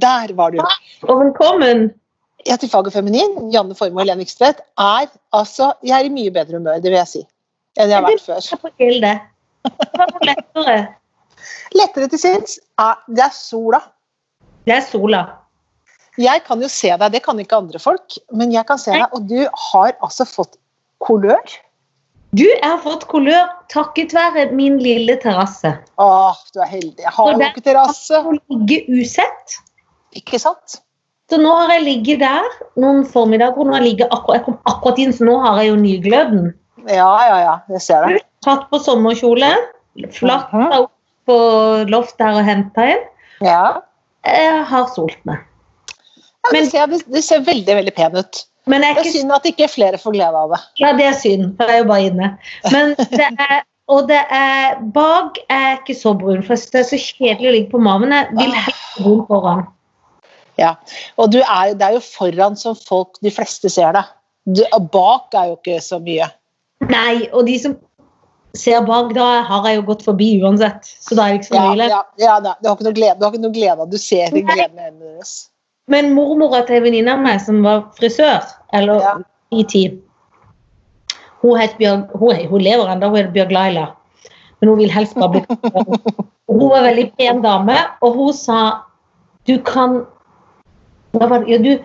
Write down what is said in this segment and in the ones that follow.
Der var du. Og velkommen. Jeg til Fag og feminin, Janne Formoe og Helene Vikstvedt, er altså Jeg er i mye bedre humør, det vil jeg si, enn jeg har vært før. Det var lettere. Lettere til sinns. er- Det er sola. Det er sola. Jeg kan jo se deg, det kan ikke andre folk, men jeg kan se deg, og du har altså fått kolør. Du, jeg har fått kolør takket være min lille terrasse. Åh, du er heldig. Jeg har jo ikke terrasse. Å ligge usett. Ikke sant? Så nå har jeg ligget der noen formiddager. og Nå har jeg, ligget akkurat, jeg kom akkurat inn, så nå har jeg jo nygløden. Ja, ja, ja. Jeg ser det. Tatt på sommerkjole, flatta Mhm. opp på loftet her og henta inn. Ja. Jeg har solt meg. ja Men- det, ser, det, ser veldig, veldig pen ut. Men jeg Det er ikke synd at ikke flere får glede av det. Ja, det er synd, for jeg er jo bare inne. Men det er Og det er bak er ikke så brun, for jeg det er så kjedelig å ligge på maven. Jeg vil helst brun foran. Ja. Og du er, det er jo foran som folk, de fleste ser deg. Du, bak er jo ikke så mye. Nei, og de som ser bak, da har jeg jo gått forbi uansett. Så da er det ikke så Ja, ja, ja, du har ikke noe glede, du har ikke noe glede av Du ser den gleden i øynene deres. Men mormora til en venninne av meg som var frisør, eller Ja. i tid Hun, Bjørg, hun, hun lever ennå, hun heter Bjørg Laila. Men hun vil helst bare bli Hun var en veldig pen dame, og hun sa Du kan var? Ja, du,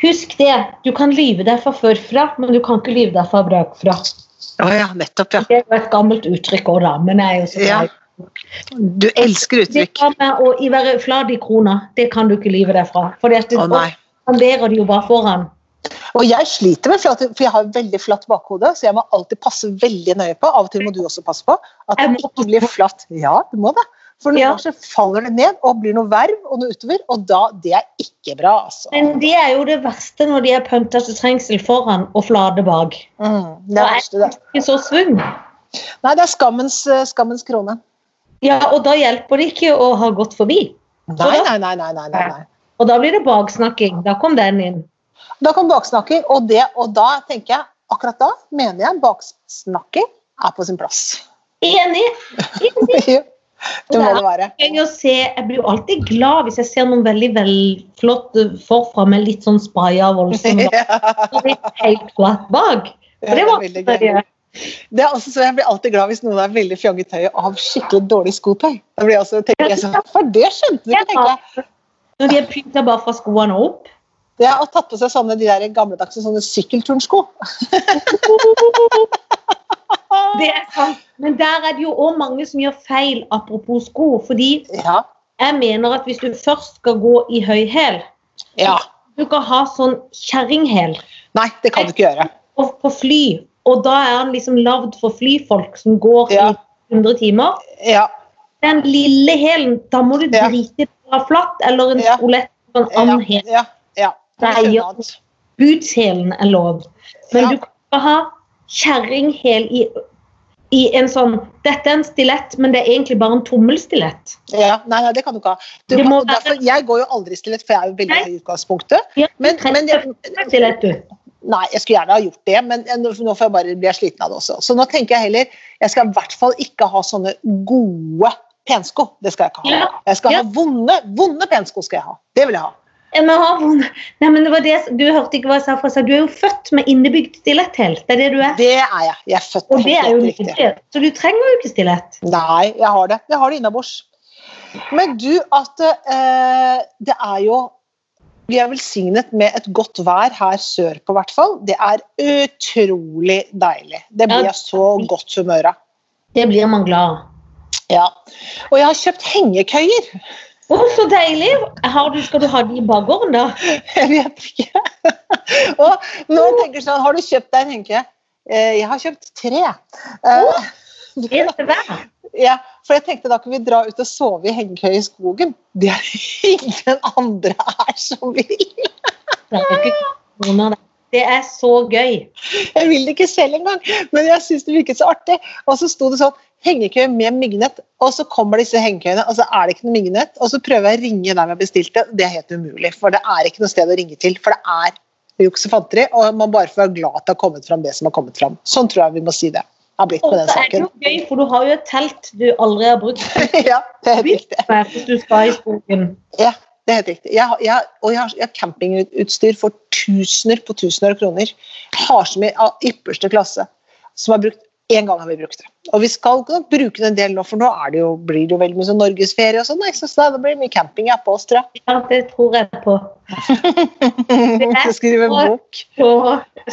Husk det, du kan lyve deg fra førfra, men du kan ikke lyve deg fra bakfra. Oh, ja, nettopp, ja. Det er et gammelt uttrykk òg, da, men jeg er jo så Ja. Du elsker uttrykk. Det med å være flat i krona, det kan du ikke lyve deg fra. For det spanderer de jo bare foran. Og jeg sliter med flat, for jeg har veldig flatt bakhode, så jeg må alltid passe veldig nøye på. Av og til må du også passe på at det ikke blir flatt. Ja, du må det. For noen Ja. ganger så faller det ned og blir noe verv og noe utover, og da Det er ikke bra, altså. Men det er jo det verste når de er pynta til trengsel foran og flate bak. Mm, det Da er er verste, det. Ikke så svung. Nei, det er skammens, eh, skammens krone. Ja, og da hjelper det ikke å ha gått forbi. Nei, nei, nei, nei, nei, nei. Og da blir det baksnakking. Da kom den inn. Da kom baksnakking, og, det, og da tenker jeg akkurat da mener jeg baksnakking er på sin plass. Enig! Enig. Det må det være. Jeg blir jo alltid glad hvis jeg ser noen veldig velflott forfra med litt sånn spraya voldsomt og litt helt flatt bak. For det var veldig gøy. Det er også så Jeg blir alltid glad hvis noen er veldig fjongetøy og har skikkelig dårlig skotøy. Da blir jeg også, tenker jeg sånn, For det skjønte du ikke, tenker jeg. Når de er pynta bare fra skoene og opp. Ja, og tatt på seg sånne de der gamledagse sånne sykkelturnsko. Det er sant. Men der er det jo òg mange som gjør feil, apropos sko. Fordi Ja. jeg mener at hvis du først skal gå i høyhæl, ja. du kan ha sånn kjerringhæl Nei, det kan du ikke gjøre. og på fly. Og da er den liksom lagd for flyfolk som går Ja. i 100 timer. Ja. Den lille hælen, da må du drite i å flatt eller en Ja. stolett på en annen hæl. ja, ja. Bootshælen er lov. Men du kan ikke ha kjerringhæl i, i en sånn Dette er en stilett, men det er egentlig bare en tommelstilett. Ja, nei, nei, det kan du ikke ha. Du må derfor, jeg går jo aldri stilett, for jeg er jo veldig høy i utgangspunktet. Ja, Men, men jeg, stilett, du. Nei, jeg skulle gjerne ha gjort det, men nå får jeg bare bli sliten av det også. Så nå tenker jeg heller Jeg skal i hvert fall ikke ha sånne gode pensko. Det skal jeg ikke ha. Jeg skal ja. ha vonde, vonde pensko. skal jeg ha. Det vil jeg ha. Jeg har ha Nei, men det var det, Du hørte ikke hva jeg sa, for jeg sa du er jo født med innebygd stilletthæl. Det er det du er. Det er jeg. Jeg er født med helt riktig. Så du trenger jo ikke stilett. Nei, jeg har det. Jeg har det innabords. Men du, at eh, det er jo Vi er velsignet med et godt vær her sørpå, i hvert fall. Det er utrolig deilig. Det blir jeg så godt humør av. Det blir man glad av. Ja. Og jeg har kjøpt hengekøyer. Å, så deilig! Har du, skal du ha de i bakgården, da? Jeg vet ikke. Og nå tenker sånn Har du kjøpt deg en hengekøye? Eh, Jeg har kjøpt tre. Eh, En til hver. Ja, for jeg tenkte da kan vi dra ut og sove i hengekøye i skogen. Det er ingen andre her som vil. Det er er så gøy. Jeg vil det ikke selv engang, men jeg syns det virket så artig. Og så sto det sånn hengekøye med myggnett, og så kommer disse hengekøyene, og så er det ikke noe myggnett. Og så prøver jeg å ringe der vi har bestilt det. Det er helt umulig, for det er ikke noe sted å ringe til. For det er juks og fanteri, og man bare får være glad at det har kommet fram det som har kommet fram. Sånn tror jeg vi må si det. Har blitt med Og saken. den så er det saken. jo gøy, for du har jo et telt du aldri har brukt ja, det er helt riktig. hvis du skal i skogen. Ja, det er helt riktig. Jeg, jeg, og jeg har, jeg har campingutstyr for tusener på tusener av kroner. Har så mye av ypperste klasse som har brukt Én gang har vi brukt det. Og vi skal nok bruke det en del nå, for nå er det jo, blir det jo veldig mye sånn norgesferie og sånn. Så da blir det mye camping ja, på oss, tror jeg. Ja, det tror jeg på. Skal skrive en bok. Så,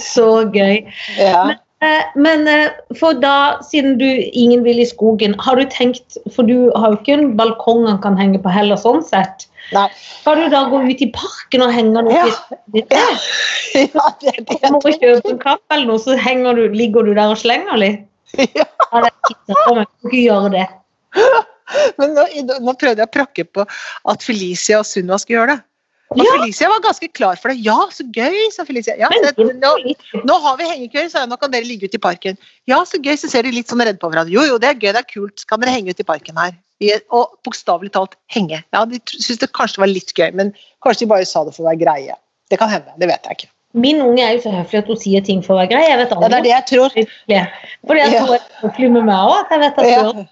så gøy. Ja. Men, Men eh, for da, siden du ingen vil i skogen, har du tenkt For du har jo ikke en balkong han kan henge på heller, sånn sett. Nei. Skal du da gå ut i parken og henge den Ja. opp i Ja. ja, det er det Må og en kapp eller noe, så du, ligger du der og slenger litt? Ja. Ja, det er ikke gjøre det. Men nå, nå prøvde jeg å prakke på at Felicia og Sunniva skulle gjøre det. Og Ja. Felicia var ganske klar for det. Ja, så gøy, sa Felicia. Ja, det, nå, nå har vi hengekøyer, sa jeg. Nå kan dere ligge ute i parken. Ja, så gøy. Så ser de litt sånn redde på hverandre. Jo, jo, det er gøy, det er kult. Kan dere henge ute i parken her. I- Og bokstavelig talt henge. Ja, De syntes det kanskje var litt gøy, men kanskje de bare sa det for å være greie. Det kan hende. Det vet jeg ikke. Min unge er jo så høflig at hun sier ting for å være grei. Jeg vet Ja, det er det jeg tror. Fordi jeg tror hun er høflig med meg òg. Jeg vet at Ja. hun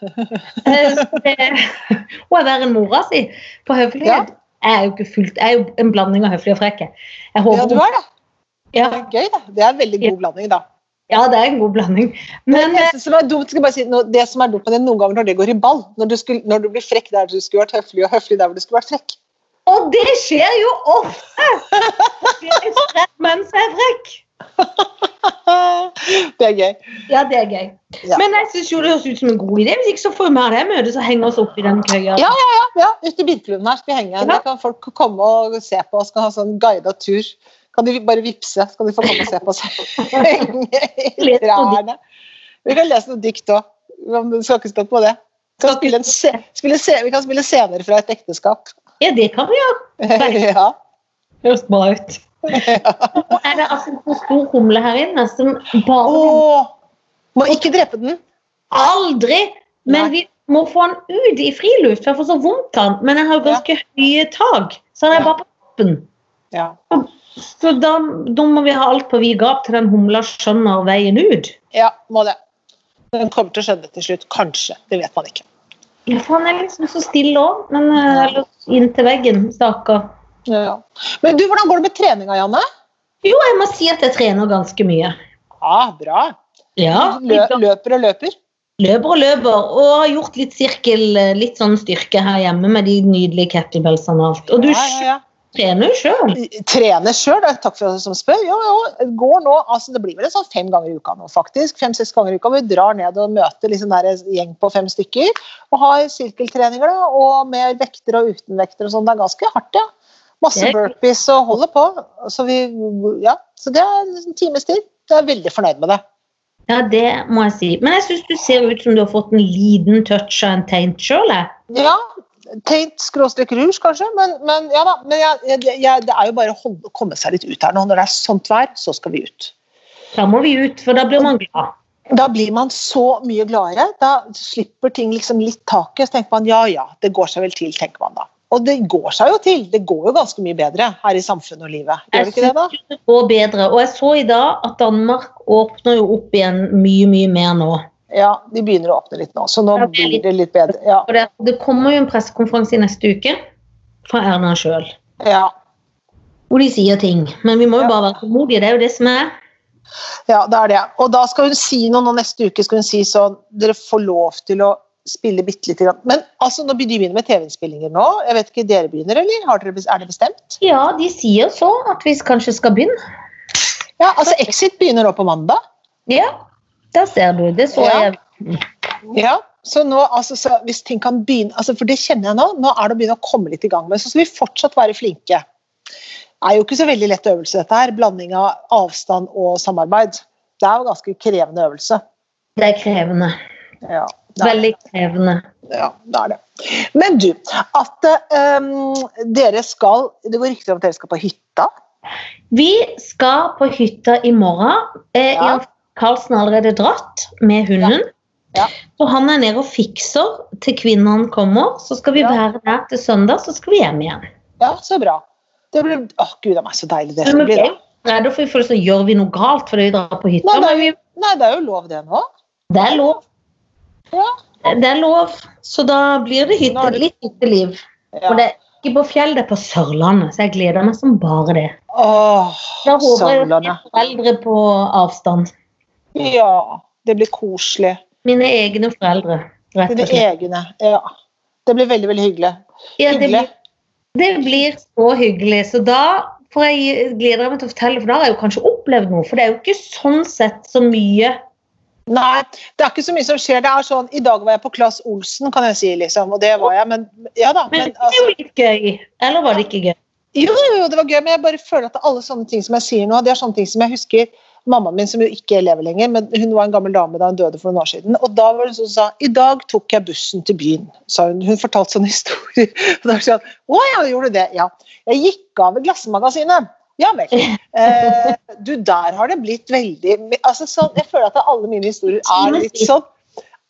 Eh, Hun er verre enn mora si på høflighet. Jeg er jo ikke fullt, jeg er jo en blanding av høflig og frekk. Ja, du er det. ja, Det er gøy, det. Det er en veldig god blanding, da. Ja, det er en god blanding. Men eh, det som er dumt, skal bare si, det som er dumt med det noen ganger når det går i ball, når du, skulle, når du blir frekk der du skulle vært høflig, og høflig der hvor du skulle vært frekk. Og det skjer jo ofte! Det er spredd mens jeg er frekk. Det er gøy. Ja, det er gøy. Ja. Men jeg syns jo det høres ut som en god idé. Hvis ikke så får vi ha det møtet, så henger oss opp i den køya. Ja, ja, ja, ja. Ute i bilklubben her skal vi henge. Ja. Der kan folk komme og se på oss, skal ha sånn guida tur. Kan de bare vippse, så kan de få komme og se på oss i trærne. Vi kan lese noe dikt òg. Du skal ikke stå på det. Vi kan spille, en se, spille se, vi kan spille scener fra et ekteskap. Ja, det kan vi jo. ja. Høres bra ut. Nå er det altså en stor humle her inne som bare Åh, må ikke drepe den. Aldri! Men vi må få den ut i friluft, for jeg får så vondt av den. Men jeg har jo ganske høye tak, så den er bare på toppen. Ja. Så da, da må vi ha alt på vid gap til den humla skjønner veien ut. ja, må det. Den kommer til å skjønne til slutt. Kanskje. Det vet man ikke. Ja, for han er liksom så stille òg, men inn eller inntil veggen, stakkar. Ja. Men du, hvordan går det med treninga, Janne? Jo, jeg må si at jeg trener ganske mye. Ja, bra. Ja, Lø, løper og løper. Løper og løper, og har gjort litt sirkel, eh, litt sånn styrke her hjemme med de nydelige kettlebellsene og alt. Og du Ja, ja, ja. Trener sjøl. Trener sjøl, takk for at du som spør. Jo, jo, går nå, altså det blir vel sånn fem ganger i uka nå, faktisk. Fem-seks ganger i uka. Vi drar ned og møter liksom der en gjeng på fem stykker. Og har sirkeltreninger, da, og med vekter og uten vekter og sånn. Det er ganske hardt, ja. Masse burpees og holder på. Så, vi, ja, så det er en times tid. Jeg er veldig fornøyd med det. Ja, det må jeg si. Men jeg syns du ser ut som du har fått en liten touch av en sjøl. Ja, Taint skråstrek rouge, kanskje, men, men ja da. Men jeg, jeg, det er jo bare å holde, komme seg litt ut her nå. Når det er sånt vær, så skal vi ut. Da må vi ut, for da blir man glad. Da blir man så mye gladere. Da slipper ting liksom litt taket. Så tenker man ja ja, det går seg vel til, tenker man da. Og det går seg jo til. Det går jo ganske mye bedre her i samfunnet og livet. Gjør det ikke det, da? det går bedre. Og jeg så i dag at Danmark åpner jo opp igjen mye, mye mer nå. Ja, de begynner å åpne litt nå, så nå okay. blir det litt bedre. Ja. Det, det kommer jo en pressekonferanse i neste uke fra Erna sjøl, Ja, hvor de sier ting. Men vi må jo bare være tålmodige. Det er jo det som er. ja, det er det. Og da skal hun si noe nå neste uke. skal hun si sånn, Dere får lov til å spille bitte lite grann. Men altså, nå begynner de begynner med TV-innspillinger nå. Jeg vet ikke, Dere begynner, eller? Har dere, er det bestemt? Ja, de sier så at vi kanskje skal begynne. Ja, altså Exit begynner nå på mandag. Ja, der ser du. Det så Ja. jeg. Ja, så nå, altså, så hvis ting kan begynne, altså, for det kjenner jeg nå, nå er det å begynne å komme litt i gang med, så skal vi fortsatt være flinke. Det er jo ikke så veldig lett øvelse dette her, blanding av avstand og samarbeid. Det er jo ganske krevende øvelse. Det er krevende. Ja, det er, Veldig krevende. ja, det er det. Men du, at um, dere skal, det går rykter om at dere skal på hytta. Vi skal på hytta i morgen. Eh, Ja. Karlsen har allerede dratt med hunden. Ja. Så han er nede og fikser til kvinnene kommer. Så skal vi Ja. være der til søndag, så skal vi hjem igjen. Ja, så bra. Det blir, åh gud, det er så deilig det skal bli da. Nei, da får vi føler så gjør vi noe galt fordi vi drar på hytta. Nei, det er nei, det er jo lov det nå. det er lov. Ja. Det er lov. Så da blir det hytte, det- litt hytteliv. Ja. Og det er ikke på fjell, det er på Sørlandet, så jeg gleder meg som bare det. Åh, Da håper at jeg foreldre på avstand. Ja, det blir koselig. Mine egne foreldre, rett og slett. egne. Ja. Det blir veldig, veldig hyggelig. Ja, det, Hyggelig. blir, det blir så hyggelig. Så da får jeg gleder meg til å fortelle, for da har jeg jo kanskje opplevd noe. For det er jo ikke sånn sett så mye Nei, det er ikke så mye som skjer. Det er sånn, I dag var jeg på Claes Olsen, kan jeg si, liksom. Og det var jeg, men ja da. Men Men, det er altså, jo litt gøy. Eller var det ikke gøy? jo, jo, jo, det var gøy, men jeg bare føler at alle sånne ting som jeg sier nå, det er sånne ting som jeg husker mammaen min, som jo ikke lever lenger, men hun var en gammel dame da hun døde for noen år siden. Og da var det sånn som sa I dag tok jeg bussen til byen, sa hun. Hun fortalte sånne historier. Og da sa hun Å ja, gjorde du det? Ja. Jeg gikk av ved Glassmagasinet. Ja vel. Eh, du, der har det blitt veldig altså sånn, Jeg føler at alle mine historier er litt sånn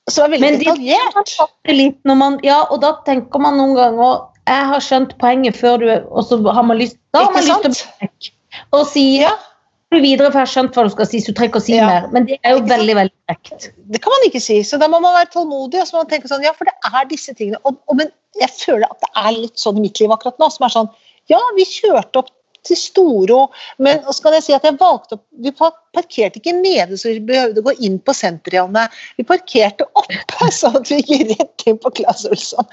så er veldig Men de- detaljert. Det er litt når man, ja, og da tenker man noen ganger Jeg har skjønt poenget før du Og så har man lyst, da har man lyst til å. Og si Ja. Du videre, for jeg har skjønt hva du skal si, så du trenger ikke å si Ja. mer. Men det er jo Ikke veldig, veldig frekt. Det kan man ikke si. Så da må man være tålmodig. og så må man tenke sånn, ja, For det er disse tingene. Og, og, men jeg føler at det er litt sånn i mitt liv akkurat nå. som er sånn, Ja, vi kjørte opp til Storo, men og så kan jeg si at jeg valgte opp, vi parkerte ikke nede så vi behøvde å gå inn på senteret. Janne. Vi parkerte oppe, sånn at vi gikk rett inn på Claes Olsson.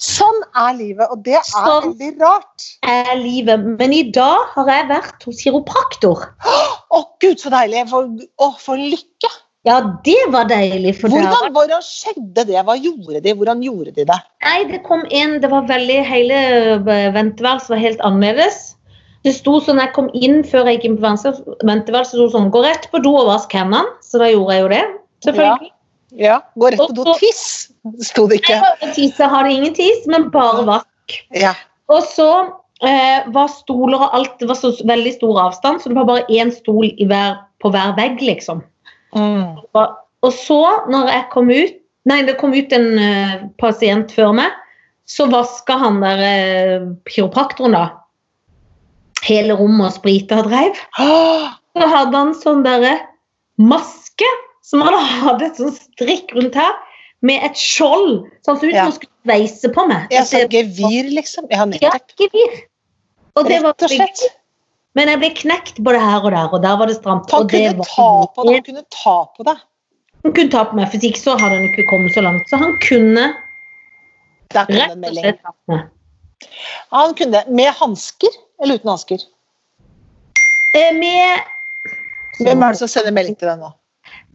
Sånn er livet, og det er Sånn. veldig rart. Er livet. Men i dag har jeg vært hos kiropraktor. Å, gud, så deilig. For, å, for lykke. Ja, det var deilig. Hvordan, hvordan skjedde det? Hva gjorde de? Hvordan gjorde de det? Nei, det kom en Det var veldig Hele eh, venteværelset var helt annerledes. Det sto sånn, Jeg kom inn før jeg gikk inn på venteværelset, så sto sånn Gå rett på do og vask hendene. Så da gjorde jeg jo det. Selvfølgelig. Ja, Gå rett på do. Og Tiss, sto det ikke. Jeg tisse har det ingen tiss, men bare vask. Ja. Og så eh, var stoler og alt Det var så veldig stor avstand, så det var bare én stol i hver, på hver vegg, liksom. Mm. Og så, når jeg kom ut Nei, det kom ut en uh, pasient før meg. Så vaska han der uh, kiropraktoren, da. Hele rommet og sprita og dreiv. Så hadde han sånn derre maske som han hadde et sånn strikk rundt her, med et skjold. Sånn som ut som Ja. han skulle sveise på meg. Jeg sa gevir, liksom. Ja, Ja, gevir. Og det var Rett og slett. Men jeg ble knekt både her og der, og der var det stramt. Han det kunne var ta på deg. Han kunne ta på deg. Han kunne ta på meg, for ikke så hadde han ikke kommet så langt. Så han kunne det rett og slett ta på meg. Han kunne det. Med hansker eller uten hansker? Eh, Med Hvem er det som sender melding til deg nå?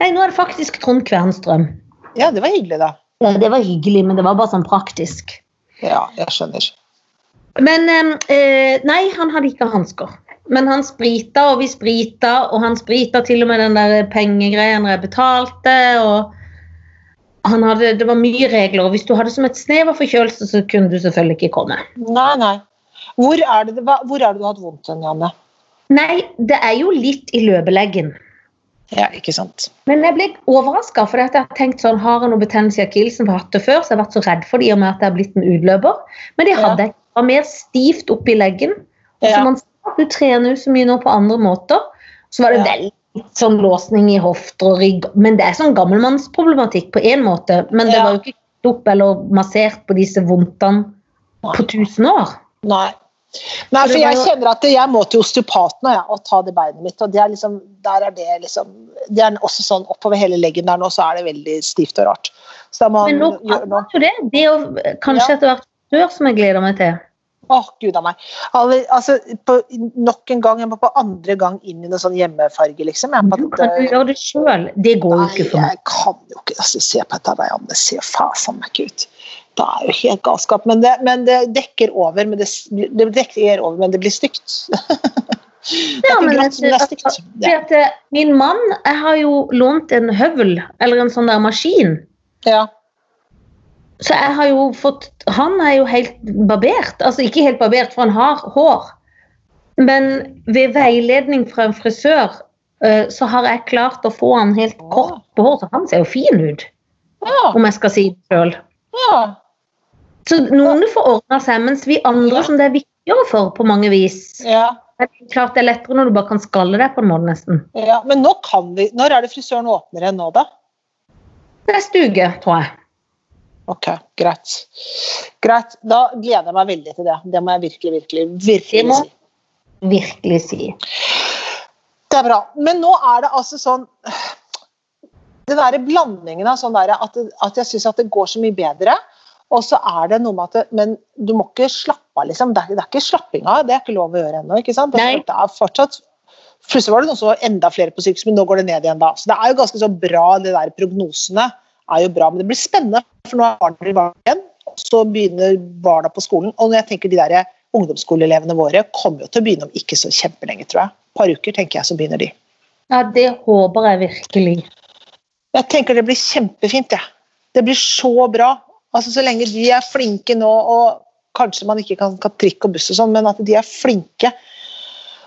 Nei, nå er det faktisk Trond Kvernstrøm. Ja, det var hyggelig, da. Ja, det var hyggelig, men det var bare sånn praktisk. Ja, jeg skjønner. Men eh, nei, han hadde ikke hansker. Men han sprita, og vi sprita, og han sprita til og med den der pengegreia når jeg betalte. og han hadde, Det var mye regler, og hvis du hadde som et snev av forkjølelse, så kunne du selvfølgelig ikke komme. Nei, nei. Hvor er det, hvor er det du har hatt vondt hen, Janne? Nei, det er jo litt i løpeleggen. Ja, ikke sant. Men jeg ble overraska, for jeg har tenkt sånn, har jeg noe betennelse i akillesen, jeg hatt det før, så jeg har vært så redd for det i og med at det har blitt en utløper. Men det hadde jeg. Det var mer stivt oppi leggen. Og Ja. man sa, du trener jo så mye nå på andre måter. Så var det Ja. veldig sånn låsning i hofter og rygg. Men det er sånn gammelmannsproblematikk på én måte. Men det Ja. var jo ikke opp eller massert på disse vondtene på 1000 år. Nei. Nei, for jeg kjenner at jeg må til osteopaten ja, og ta det beinet mitt. og det er liksom, der er det liksom, det er også sånn Oppover hele leggen der nå så er det veldig stivt og rart. Må Men nå kan man jo det. Det å kanskje Ja. etter hvert før som jeg gleder meg til. Åh, gud av meg. Altså, på, nok en gang, jeg må på andre gang inn i noe sånn hjemmefarge, liksom. Jeg, er på Du kan jo eh, gjøre det sjøl. Det går jo ikke for meg. jeg kan jo ikke altså, se på dette. der, Janne. Det ser faen meg ikke ut. Det er jo helt galskap. Men det, men det dekker over. Men det, det dekker over, men det blir stygt. Ja, men at- det at- at Min mann jeg har jo lånt en høvel, eller en sånn der maskin. Ja. Så jeg har jo fått Han er jo helt barbert. Altså ikke helt barbert, for han har hår. Men ved veiledning fra en frisør eh, så har jeg klart å få han helt kort på hår, så han ser jo fin ut. Ja. Om jeg skal si det sjøl. ja. Så noen får ordna seg, mens vi andre som det er viktigere for på mange vis ja. Er klart det er lettere når du bare kan skalle deg på en måte, nesten. ja. Men nå kan vi Når er det frisøren åpner igjen nå, da? Neste uke, tror jeg. Ok, greit. Greit. Da gleder jeg meg veldig til det. Det må jeg virkelig, virkelig, virkelig si. Virkelig si. Det er bra. Men nå er det altså sånn Den derre blandingen av sånn der at, at jeg syns at det går så mye bedre, og så er det noe med at Men du må ikke slappe av, liksom. Det er, det er ikke slapping av. Det er ikke lov å gjøre ennå. ikke sant? Det, er fortsatt Plutselig var det noen som var enda flere på sykehus, men nå går det ned igjen da. Så det er jo ganske så bra, det der prognosene er jo bra. Men det blir spennende, for nå er barna i barn igjen. og Så begynner barna på skolen. Og når jeg tenker de der ungdomsskoleelevene våre kommer jo til å begynne om ikke så kjempelenge, tror jeg. Et par uker, tenker jeg, så begynner de. Ja, det håper jeg virkelig. Jeg tenker det blir kjempefint, jeg. Det blir så bra. Altså Så lenge de er flinke nå, og kanskje man ikke kan ta trikk og buss og sånn, men at de er flinke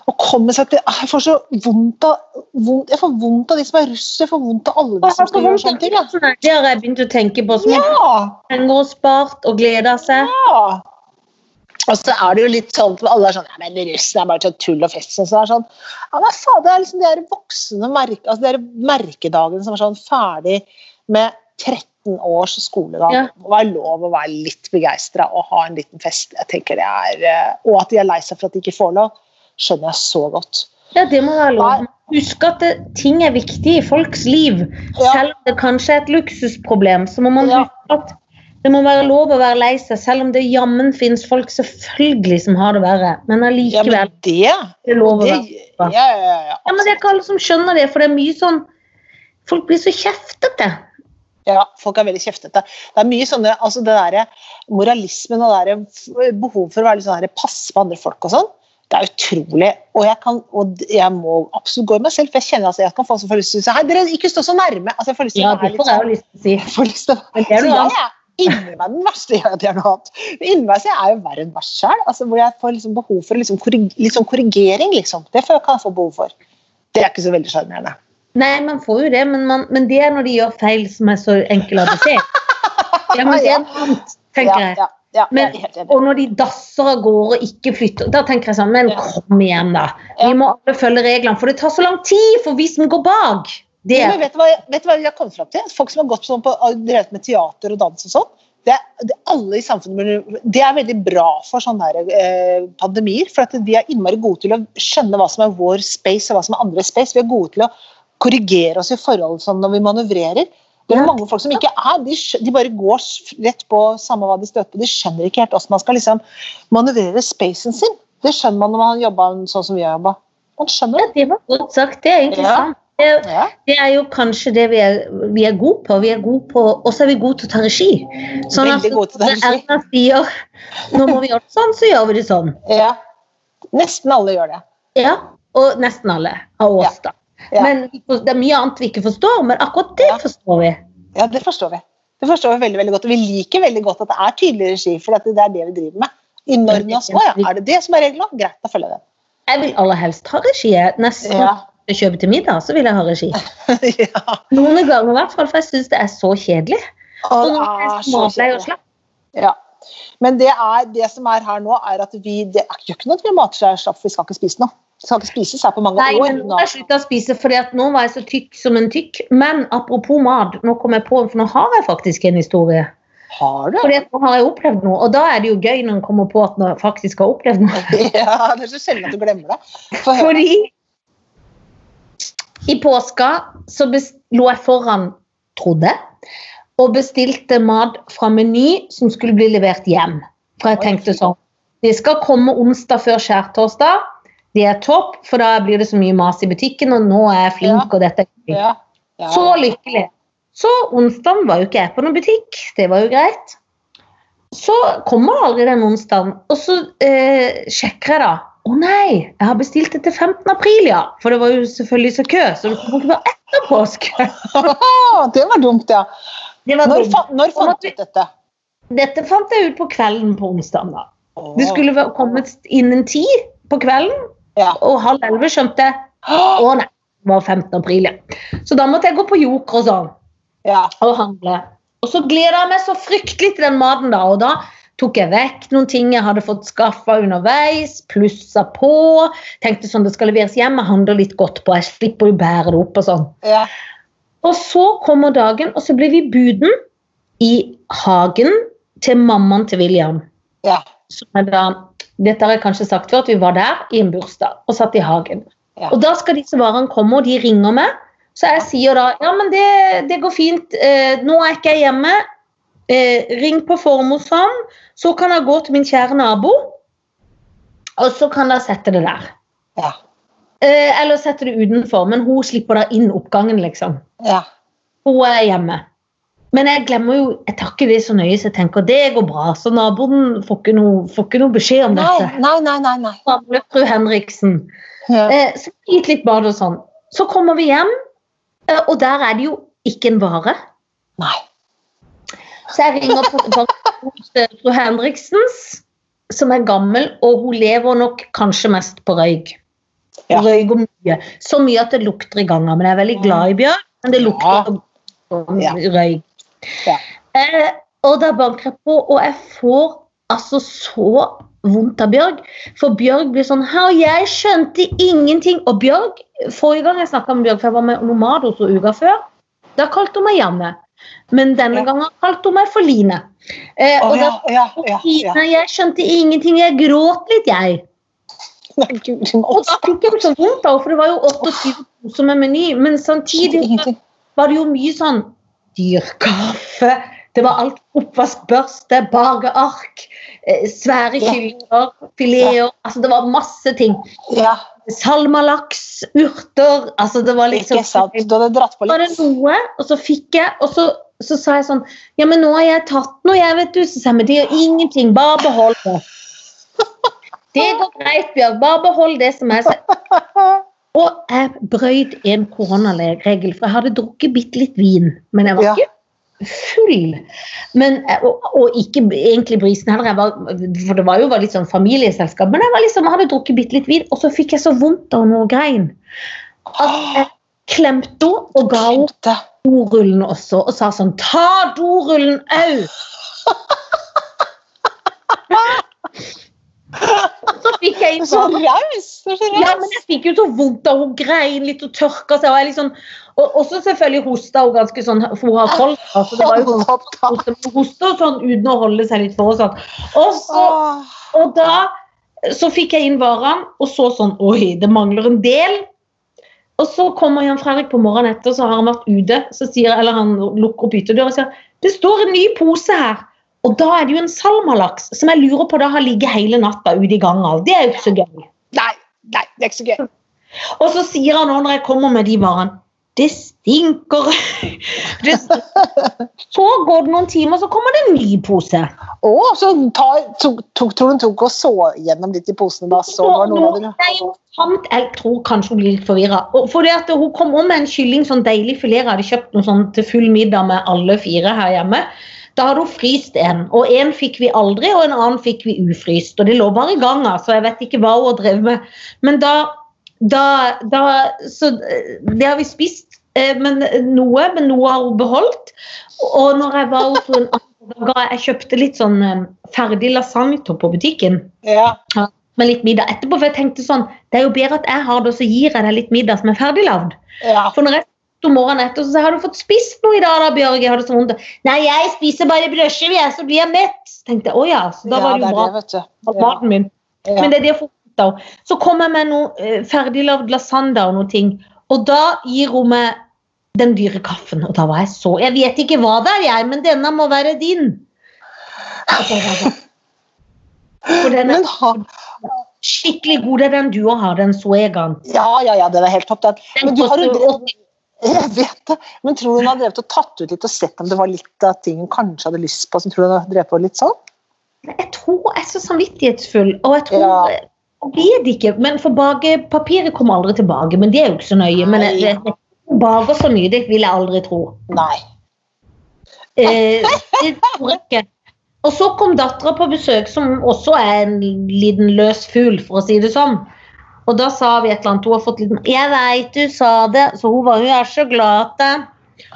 og kommer seg til Jeg får så vondt av, vondt, jeg får vondt av de som er russ, jeg får vondt av alle de som skal gjøre sånne ting. Ja. Det har jeg begynt å tenke på. Som Ja, penger og spart og gleder seg. ja. Og så er det jo litt sånn at alle er sånn ja, men russen er bare sånn tull og fest. Så er det sånn, ja, men faen, det er liksom de voksne merke, altså de merkedagene som er sånn ferdig med 13 års skolegang. Ja. Det må være lov å være litt begeistra og ha en liten fest. Jeg tenker det er, eh, Og at de er lei seg for at de ikke får lov, skjønner jeg så godt. Ja, det må være lov. Husk at det, ting er viktig i folks liv. Ja. Selv om det kanskje er et luksusproblem, så må man Ja. huske at det må være lov å være lei seg, selv om det jammen finnes folk selvfølgelig som har det verre. Men Ja, allikevel men det, er det lov å være ja, ja, ja, ja. Ja, men det er ikke alle som skjønner det, for det er mye sånn Folk blir så kjeftete. Ja, folk er veldig kjeftete. Det er mye sånne, altså det der, moralismen og det der behov for å være litt sånn passe på andre folk og sånn. Det er utrolig. Og jeg, kan, og jeg må absolutt gå i meg selv, for jeg kjenner altså, jeg kan få lyst til å si Hei, dere, ikke stå så nærme. Altså, jeg får lyst til Ja, å være det litt jeg sånn jeg får lyst til å Men det er noe jeg annet. inni meg den verste ja, det er noe annet. Men inni meg så er jeg jo verre enn verst sjøl. Altså, hvor jeg får liksom behov for liksom korrigering, liksom. Det kan jeg få behov for. Det er ikke så veldig sjarmerende. Nei, man får jo det, men, man, men det er når de gjør feil som er så enkle å se. Ja, men det er noe annet, tenker jeg. ja, ja, Men, er og når de dasser av gårde og ikke flytter, da tenker jeg sånn Men kom igjen, da. Vi må alle følge reglene, for det tar så lang tid for vi som går bak. Det Ja, vet, du hva, vet du hva jeg har kommet fram til? Folk som har gått sånn på, drevet med teater og dans og sånn, det, det, alle i samfunnet, det er veldig bra for sånne her, eh, pandemier. For at vi er innmari gode til å skjønne hva som er vår space og hva som er andres space. Vi er gode til å korrigere oss i forhold sånn når vi manøvrerer. Det er mange folk som ikke er, de, de bare går rett på samme hva de støter på. De skjønner ikke helt hvordan man skal liksom manøvrere spacen sin. Det skjønner man når man har jobba sånn som vi har jobba. Man skjønner Ja, det. det var godt sagt. Det er egentlig Ja. sant. Det, Ja. det er jo kanskje det vi er, vi er gode på. Vi er gode på Og så er vi gode til å ta regi. Sånn at når. Erna sier nå må vi gjøre det sånn, så gjør vi det sånn. ja. Nesten alle gjør det. Ja, Og nesten alle av oss, da. Ja. Men det er mye annet vi ikke forstår, men akkurat det Ja. forstår vi. Ja, det forstår vi. Det forstår vi veldig, veldig godt. Og vi liker veldig godt at det er tydelig regi, for det er det vi driver med. I Norge også. Ja, er det det som er reglene? Greit, da følger jeg Jeg vil aller helst ha regi. Nesten Ja. jeg kjøper til middag, så vil jeg ha regi. ja. Noen ganger i hvert fall, for jeg syns det er så kjedelig. Og Og nå er så kjedelig. Ja. Men det, er, det som er her nå, er at vi det er gjør ikke noe at vi mater seg slapp, for vi skal ikke spise noe. Skal ikke spises her på mange Nei, år. men nå har jeg slutta å spise, fordi at nå var jeg så tykk som en tykk. Men apropos mat, nå kom jeg på, for nå har jeg faktisk en historie. Har du? Fordi at nå har jeg opplevd noe, og da er det jo gøy når en kommer på at en faktisk har opplevd noe. Ja, det er så sjelden at du glemmer det. For. Fordi i påska så lå jeg foran, trodde jeg, og bestilte mat fra Meny som skulle bli levert hjem. For jeg tenkte sånn Det skal komme onsdag før skjærtorsdag. Det er topp, for da blir det så mye mas i butikken, og nå er jeg flink, og dette er gøy. Ja. Ja. Så lykkelig. Så onsdag var jo ikke jeg på noen butikk. Det var jo greit. Så kommer aldri den onsdagen, og så eh, sjekker jeg da. Å nei, jeg har bestilt det til 15. april, ja. For det var jo selvfølgelig så kø, så det kom ikke bare etter påske. det var dumt, ja. Det var Når, dumt. fa når fant du ut dette? Dette fant jeg ut på kvelden på onsdag. da. Det skulle kommet innen ti på kvelden, Ja. og halv elleve skjønte jeg å nei, det var 15. april, ja. Så da måtte jeg gå på Joker og sånn. Ja. og handle. Og så gleda jeg meg så fryktelig til den maten, da. Og da tok jeg vekk noen ting jeg hadde fått skaffa underveis, plussa på. Tenkte sånn det skal leveres hjem, jeg handler litt godt på, jeg slipper jo bære det opp og sånn. ja. Og så kommer dagen, og så blir vi buden i hagen til mammaen til William. Ja. Som er da, dette har jeg kanskje sagt før, at vi var der i en bursdag og satt i hagen. Ja. Og da skal disse varene komme, og de ringer meg. Så jeg sier da ja, men det, det går fint, eh, nå er ikke jeg hjemme. Eh, ring på Formosan, så kan jeg gå til min kjære nabo, og så kan jeg sette det der. Ja. Eh, eller sette det utenfor, men hun slipper da inn oppgangen, liksom. ja. Hun er hjemme. Men jeg glemmer jo, jeg tar ikke det så nøye, så jeg tenker det går bra. Så naboen får ikke noe, får ikke noe beskjed om Nei, dette. nei, nei. nei, nei. Gamle fru Henriksen. Ja. Eh, så gikk litt bad og sånn. Så kommer vi hjem, eh, og der er det jo ikke en vare. nei. Så jeg ringer på hos fru Henriksens, som er gammel, og hun lever nok kanskje mest på røyk. Ja. Røyk og mye. Så mye at det lukter i gangen. Men jeg er veldig glad i bjørn, men det lukter Ja. røyk. Ja. Eh, og da banker jeg på, og jeg får altså så vondt av Bjørg. For Bjørg blir sånn Her, jeg skjønte ingenting. Og Bjørg, forrige gang jeg snakka med Bjørg, for jeg var med nomad hos henne uka før, da kalte hun meg Janne. Men denne Ja. gangen kalte hun meg for Line. Eh, Å og ja, da ja. Line, jeg skjønte ingenting, jeg gråt litt, jeg. Og da fikk jeg så vondt, for det var jo 28 poser med meny. Men samtidig var det jo mye sånn dyr kaffe. Det var alt oppvaskbørste, bageark, eh, svære kyllinger, fileter. Altså, det var masse ting. Ja, Salmalaks, urter Altså, det var liksom ikke sant. Du hadde dratt på var det noe, og så fikk jeg, og så, så sa jeg sånn Ja, men nå har jeg tatt noe, jeg, vet du. Så sa jeg, men det gjør ingenting, bare behold det. Det går greit, Bjørg, bare behold det som er. Og jeg brøyt en koronaregel, for jeg hadde drukket bitte litt vin. Men jeg var Ja. ikke full. Men, og, og ikke egentlig brisen heller, var, for det var jo var litt sånn familieselskap. Men jeg var liksom, hadde drukket bitte litt vin, og så fikk jeg så vondt av noe grein. At jeg klemte henne og ga henne dorullen også, og sa sånn Ta dorullen òg! Fikk jeg Så raus! Ja, men jeg fikk jo så vondt av hun grein litt og tørka seg. Og jeg liksom, og også selvfølgelig hosta hun ganske sånn, for hun har kols. Altså det var jo sånn uten å holde seg litt for og sånn. Og, så, og da så fikk jeg inn varene, og så sånn Oi, det mangler en del. Og så kommer Jan Fredrik på morgenen etter, så har han vært ute. Så sier, eller han lukker opp ytterdøra og sier det står en ny pose her. Og da er det jo en salmalaks som jeg lurer på da har ligget hele natta ute i gangen. Det er jo ikke så gøy. Nei, nei, det er ikke så gøy. Og så sier han når jeg kommer med de varene Det stinker. Det stinker. Så går det noen timer, så kommer det en ny pose. Å, så tar, tok, tok, tror hun tok og så gjennom litt i posene da? Så var noen av er sant, Jeg tror kanskje hun blir litt forvirra. hun kom om med en kylling, sånn deilig filet. Jeg hadde kjøpt noe sånn til full middag med alle fire her hjemme. Da hadde hun fryst en, og en fikk vi aldri, og en annen fikk vi ufryst. Og det lå bare i gangen, så jeg vet ikke hva hun drev med. Men da, da, da Så eh, det har vi spist, eh, men noe, men noe har hun beholdt. Og når jeg var hos en annen jeg kjøpte litt sånn eh, ferdig lasagne på butikken Ja. med litt middag etterpå. For jeg tenkte sånn, det er jo bedre at jeg har det, og så gir jeg deg litt middag som er ferdiglagd. ja. For når jeg om morgenen etter, så sier har du fått spist noe i dag da, Bjørge?' Har du så vondt. Nei, jeg spiser bare brødskive, jeg, så blir jeg mett. Så tenkte jeg, å ja, så da ja, var det jo bra det, maten min. Ja. Men det er det jeg får vondt av. Så kom jeg med noe eh, ferdiglagd lasagne og noe ting, og da gir hun meg den dyre kaffen, og da var jeg så Jeg vet ikke hva det er, jeg, men denne må være din. Og For den er skikkelig god, det er den du har, den Suegan. ja, ja, ja, den er helt topp, den. Men du har jo jeg vet det. Men tror du hun har drevet og tatt ut litt og sett om det var litt av ting hun kanskje hadde lyst på? Så tror du hun har drevet på litt sånn? Jeg tror jeg er så samvittighetsfull, og jeg tror Ja. Jeg vet ikke, men for bakepapiret kommer aldri tilbake. Men det er jo ikke så nøye. Men jeg, jeg, jeg baker så mye, det vil jeg aldri tro. Nei. Eh, det tror jeg ikke. Og så kom dattera på besøk, som også er en liten løs fugl, for å si det sånn. Og da sa vi et eller annet. Hun har fått litt Jeg veit du sa det, så hun var hun er så glad til.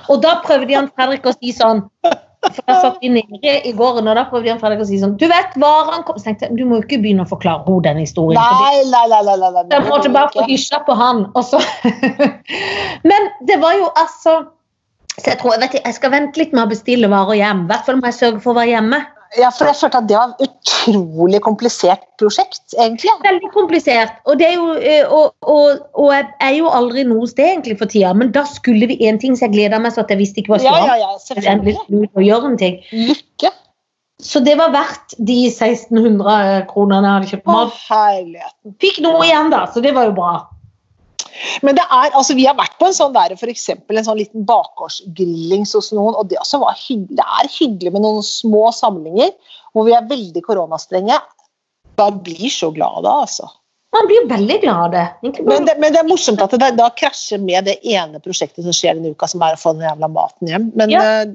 Og da prøvde Jan Fredrik å si sånn For jeg satt vi nede i gården, og da prøvde Jan Fredrik å si sånn Du vet hva han kom Så tenkte jeg du må jo ikke begynne å forklare henne den historien. Nei, nei, nei. nei, nei, jeg måtte bare få hysja på han. Og så. Men det var jo altså Så jeg tror, jeg, vet jeg skal vente litt med å bestille varer hjem. I hvert fall må jeg sørge for å være hjemme. Ja, for jeg følte at det var et utrolig komplisert prosjekt, egentlig. Veldig komplisert. Og, det er jo, eh, og, og, og jeg er jo aldri noe sted egentlig for tida, men da skulle vi en ting så jeg gleda meg så at jeg visste ikke hva som Ja, ja, ja. Lykke. Så det var verdt de 1600 kronene jeg hadde kjøpt mat. Fikk noe igjen, da, så det var jo bra. Men det er, altså, vi har vært på en sånn der, for eksempel, en sånn liten bakgårdsgrillings hos noen, og det, hyggelig, det er hyggelig med noen små samlinger hvor vi er veldig koronastrenge. Man blir så glad da, altså. Man blir veldig glad av det. Men det, men det er morsomt at det da krasjer med det ene prosjektet som skjer denne uka, som er å få den jævla maten hjem. Men Ja. eh,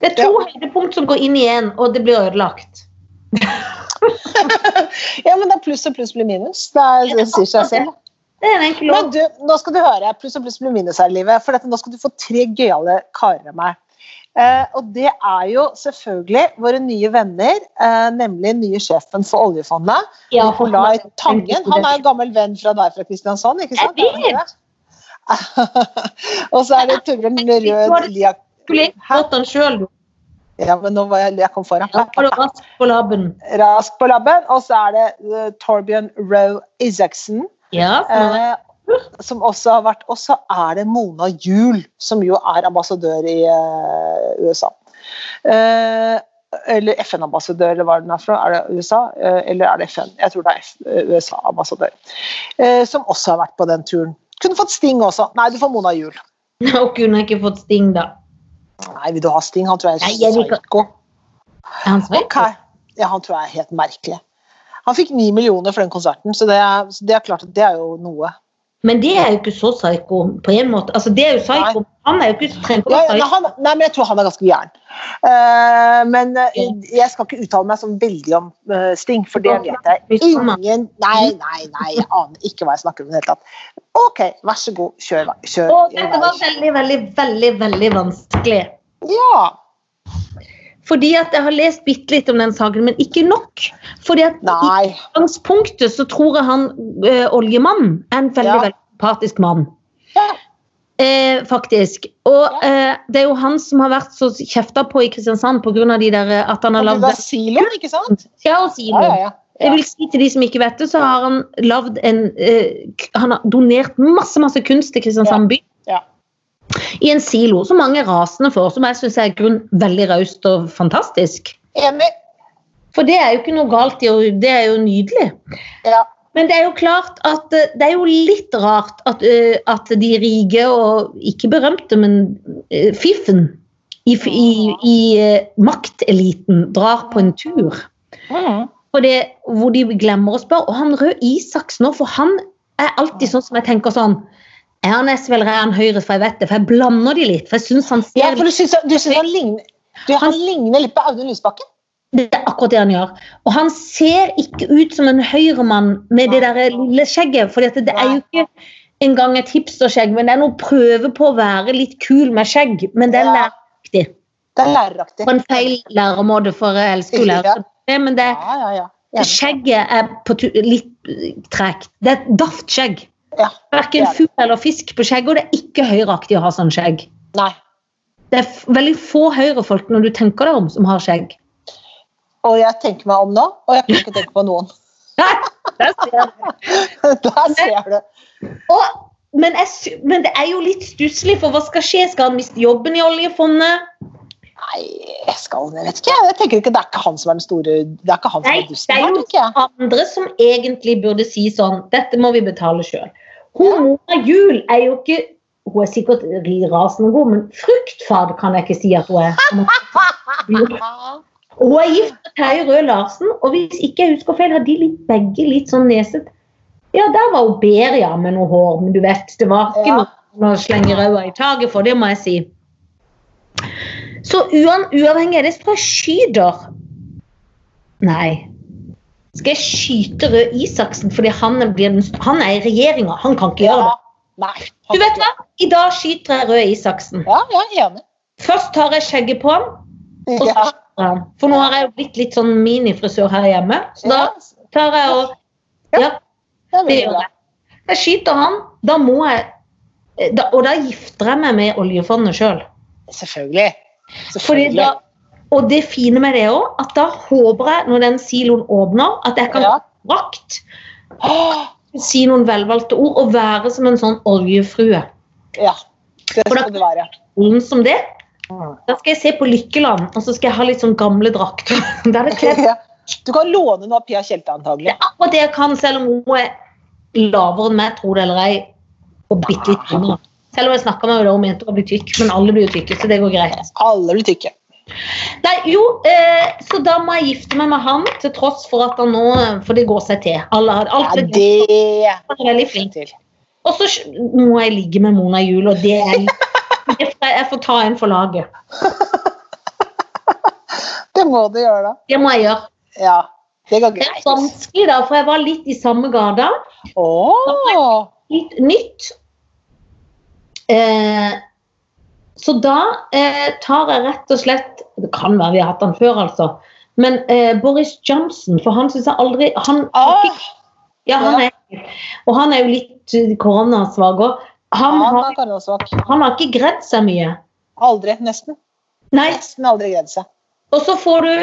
Det er to høydepunkt som går inn i én, og det blir ødelagt. ja, men det er pluss og pluss blir minus. Det, er, det sier seg selv. Det er en enkel Men du, nå skal du høre pluss og pluss blir minus her i livet. For dette, nå skal du få tre gøyale karer av meg. Eh, og det er jo selvfølgelig våre nye venner, eh, nemlig nye sjefen for oljefondet, Ja, Nicolai Tangen. Han er jo gammel venn fra deg fra Kristiansand, ikke sant? Jeg vet. og så er det Torbjørn Rød Liak... Skulle fått den sjøl. Ja, men nå var jeg, jeg kom foran. Rask på labben. Rask på labben. Og så er det uh, Torbjørn Roe Isaksen. Ja, Eh, som også har vært Og så er det Mona Juel, som jo er ambassadør i eh, USA. Eh, eller FN-ambassadør, eller hva den er fra. Er det USA, eh, eller er det FN? Jeg tror det er eh, USA-ambassadør. Eh, som også har vært på den turen. Kunne fått Sting også. Nei, du får Mona Juel. Og kunne ikke fått sting, da. Nei, vil du ha Sting? Han tror jeg Nei, er jeg psyko. Han sveik? Ja, han tror jeg er helt merkelig. Han fikk ni millioner for den konserten, så det er, så det er klart at det er jo noe. Men det er jo ikke så psyko på en måte. Altså, det er jo psyko. Han er jo ikke trent på å Ja, nei, men jeg tror han er ganske gæren. Uh, men uh, jeg skal ikke uttale meg sånn veldig om uh, Sting, for det vet jeg ingen Nei, nei, nei, jeg aner ikke hva jeg snakker om i det hele tatt. OK, vær så god, kjør. vei, kjør Og dette var veldig, veldig, veldig veldig vanskelig. Ja. Fordi at jeg har lest bitte litt om den saken, men ikke nok. Fordi at i Nei. utgangspunktet så tror jeg han øh, oljemannen er en veldig Ja. veldig sympatisk mann. Ja. Eh, faktisk. Og eh, det er jo han som har vært så kjefta på i Kristiansand pga. de der eh, at han har lagd siloen, ikke sant? Ja, og silo. Ja, ja, ja. Jeg vil si til de som ikke vet det, så har han lagd en eh, Han har donert masse masse kunst til Kristiansand by. I en silo som mange rasende får, som jeg syns er grunn veldig raust og fantastisk. Enig. For det er jo ikke noe galt i, å det er jo nydelig. Ja. Men det er jo klart at eh, det er jo litt rart at, eh, at de rike, og ikke berømte, men eh, fiffen i, i, i makteliten drar på en tur. Mm. Det, hvor de glemmer å spørre. Og han Røe Isaksen nå, for han er alltid sånn som jeg tenker sånn Han SV eller er han Høyre? For jeg vet det, for jeg blander de litt. For jeg synes han ja, for du syns, du syns han ligner du, Han ligner litt på Audun Lysbakken? Det er akkurat det han gjør. Og han ser ikke ut som en høyremann med det der lille skjegget. For det er jo ikke engang et hipsterskjegg, men det er noe prøve på å være litt kul med skjegg. Men det er læraktig læreraktig. Det er læreraktig. På en feil læremåte, for jeg elsker jo lærere. Men det, skjegget er på litt tregt. Det er et daft skjegg. Ja. Verken er fugl eller fisk på skjegg, og det er ikke høyreaktig å ha sånn skjegg. Nei. Det er veldig få høyrefolk når du tenker deg om, som har skjegg. Og jeg tenker meg om nå, og jeg kan ikke tenke på noen. Der ser du. Der ser du. Og, men, jeg, men det er jo litt stusslig, for hva skal skje? Skal han miste jobben i oljefondet? Nei, jeg skal jeg vet ikke. Jeg tenker ikke, Det er ikke han som er den store Det er ikke han som Nei, er det dusten er her, jo tenker jeg. andre som egentlig burde si sånn Dette må vi betale sjøl. Hun mora jul er jo ikke Hun er sikkert rasende god, men fruktfad kan jeg ikke si at hun er. Hun er gift med Terje Røe Larsen, og hvis ikke jeg husker feil, har de litt, begge litt sånn nesete. Ja, der var hun bedre, ja, med noe hår, men du vet, det var ikke Ja. noe å slenge ræva i taket for, det må jeg si. Så uan, uavhengig av det, så skyter Nei. Skal jeg skyte Røe Isaksen fordi han blir den, han er i regjeringa? Han kan ikke gjøre det. Nei. Du vet hva? I dag skyter jeg Røe Isaksen. Ja, jeg er enig. Først tar jeg skjegget på han, og så skyter han. For nå har jeg jo blitt litt sånn minifrisør her hjemme. Så da tar jeg og Ja. Det gjør jeg. Jeg skyter han. Da må jeg eh, da, Og da gifter jeg meg med oljefondet sjøl. Selvfølgelig. Fordi Selvfølgelig. da, og det fine med det òg, at da håper jeg, når den siloen åpner, at jeg kan Ja. rakt Åh, si noen velvalgte ord og være som en sånn oljefrue. ja. Det For da- skal være. Som det. Mm. Da skal jeg se på Lykkeland, og så skal jeg ha litt sånn gamle drakter. Er Ja. Du kan låne noe av Pia Tjelte, antagelig. Det er akkurat det jeg kan, selv om hun er lavere enn meg, tror det eller ei, og bitte litt tynnere. Selv om jeg snakka med henne hun mente å bli tykk, men alle blir jo tykke, så det går greit. Alle blir tykke. Nei, jo, eh, så da må jeg gifte meg med han, til tross for at han nå For det går seg til. Alle, har- alt Ja, det er veldig flink. Og så må jeg ligge med Mona i jul, og det er jeg- Jeg får ta en for laget. Det må du gjøre, da. Det må jeg gjøre. Ja, det går greit. Det er vanskelig, da, for jeg var litt i samme gata. Åh, litt nytt. Eh, så da eh, tar jeg rett og slett Det kan være vi har hatt han før, altså. Men eh, Boris Johnson, for han syns jeg aldri han, ah, ja, han er, Og han er jo litt eh, koronasvak òg. Han, han han har ikke gredd seg mye. Aldri. Nesten. Nei, Nesten aldri gredd seg. og så får du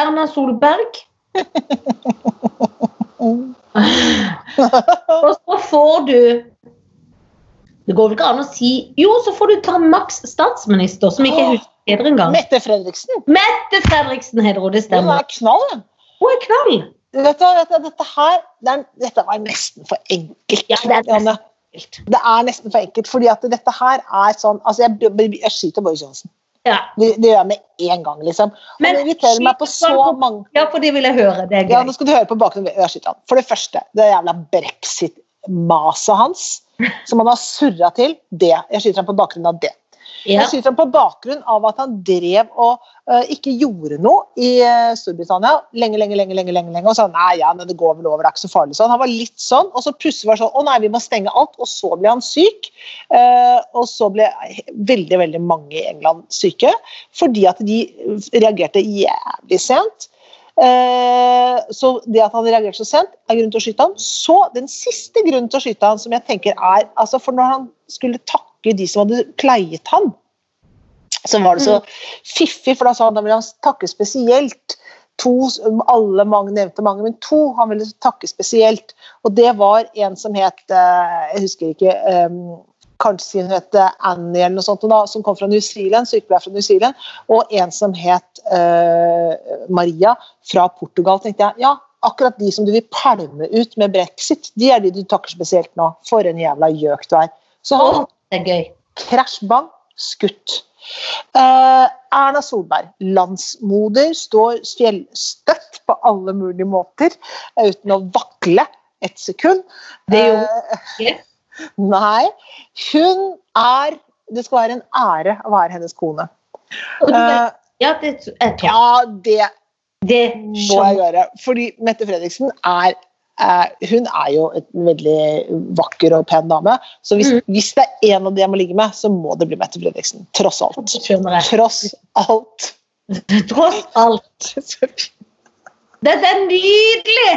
Erna Solberg. Og så får du Det går vel ikke an å si Jo, så får du ta maks statsminister, som ikke husker bedre engang. Mette Fredriksen. Mette Fredriksen heter hun, det Hun er knall, hun. Hun er knall. Dette, du, dette her det er, Dette var nesten for enkelt. Ja, det er nesten Det er nesten for enkelt, fordi at dette her er sånn altså Jeg, jeg skyter Boris Johnsen. Ja. Det, det gjør jeg med en gang, liksom. Han Men irriterer meg på så mange ja, for det vil jeg høre. Det er Ja, nå skal du høre på bakgrunnen. For det første, det jævla brexit-maset hans, som han har surra til, det. Jeg skyter han på bakgrunn av det. Ja. Jeg skyter han på bakgrunn av at han drev og uh, ikke gjorde noe i uh, Storbritannia lenge, lenge, lenge, lenge, lenge, lenge, og sa nei, ja, men det går vel over, det er ikke så farlig sånn. Han var litt sånn, og så plutselig var det sånn å nei, vi må stenge alt, og så ble han syk. Uh, og så ble veldig, veldig mange i England syke, fordi at de reagerte jævlig sent. Eh, så det at han reagerte så sent, er grunn til å skyte han. Så den siste grunnen til å skyte han, som jeg tenker er altså For når han skulle takke de som hadde pleiet han, så var det så fiffig, for da sa han da ville han takke spesielt. To, alle mange nevnte mange, men to han ville takke spesielt. Og det var en som het eh, Jeg husker ikke eh, Kanskje hun het Annie eller noe sånt, da, som kom fra New Zealand, sykepleier fra New Zealand. Og en som het eh, Maria fra Portugal. tenkte jeg, ja, Akkurat de som du vil pælme ut med brexit, de er de du takker spesielt nå. For en jævla gjøk du er. Så han det er gøy. krasj, bang, skutt. Eh, Erna Solberg, landsmoder, står fjellstøtt på alle mulige måter eh, uten å vakle et sekund. Det er Eh, ikke. Nei. Hun er Det skal være en ære å være hennes kone. Eh, Ja, det ja, det Det må jeg gjøre. Fordi Mette Fredriksen er uh, hun er jo et veldig vakker og pen dame. Så hvis, Mm. hvis det er en av de jeg må ligge med, så må det bli Mette Fredriksen. Tross alt. Tross alt. Tross alt. Dette er nydelig!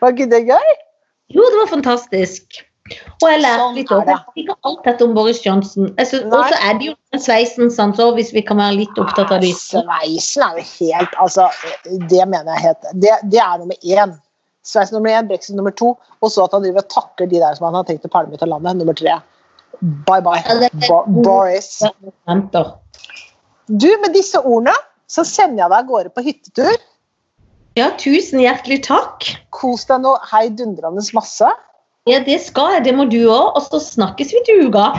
Var ikke det gøy? Jo, det var fantastisk. Og jeg lærte Sånn litt òg. Jeg ikke alt dette om Boris Johnson. Og så er det jo den sveisen, sant, så hvis vi kan være litt opptatt av det. Sveisen er jo helt altså, Det mener jeg helt Det, det er nummer én. Sveis nummer én, brexit nummer to, og så at han driver og takker de der som han har tenkt å pælme ut av landet, nummer tre. Bye bye, Bo Boris. Du, med disse ordene så sender jeg deg av gårde på hyttetur. Ja, tusen hjertelig takk. Kos deg nå heidundrende masse. Ja, det skal jeg. Det må du òg. Og så snakkes vi til uka.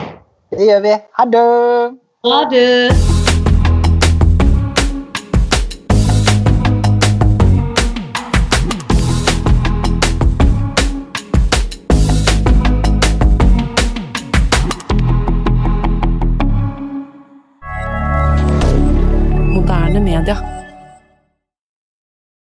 Det gjør vi. Ha det! Ha det.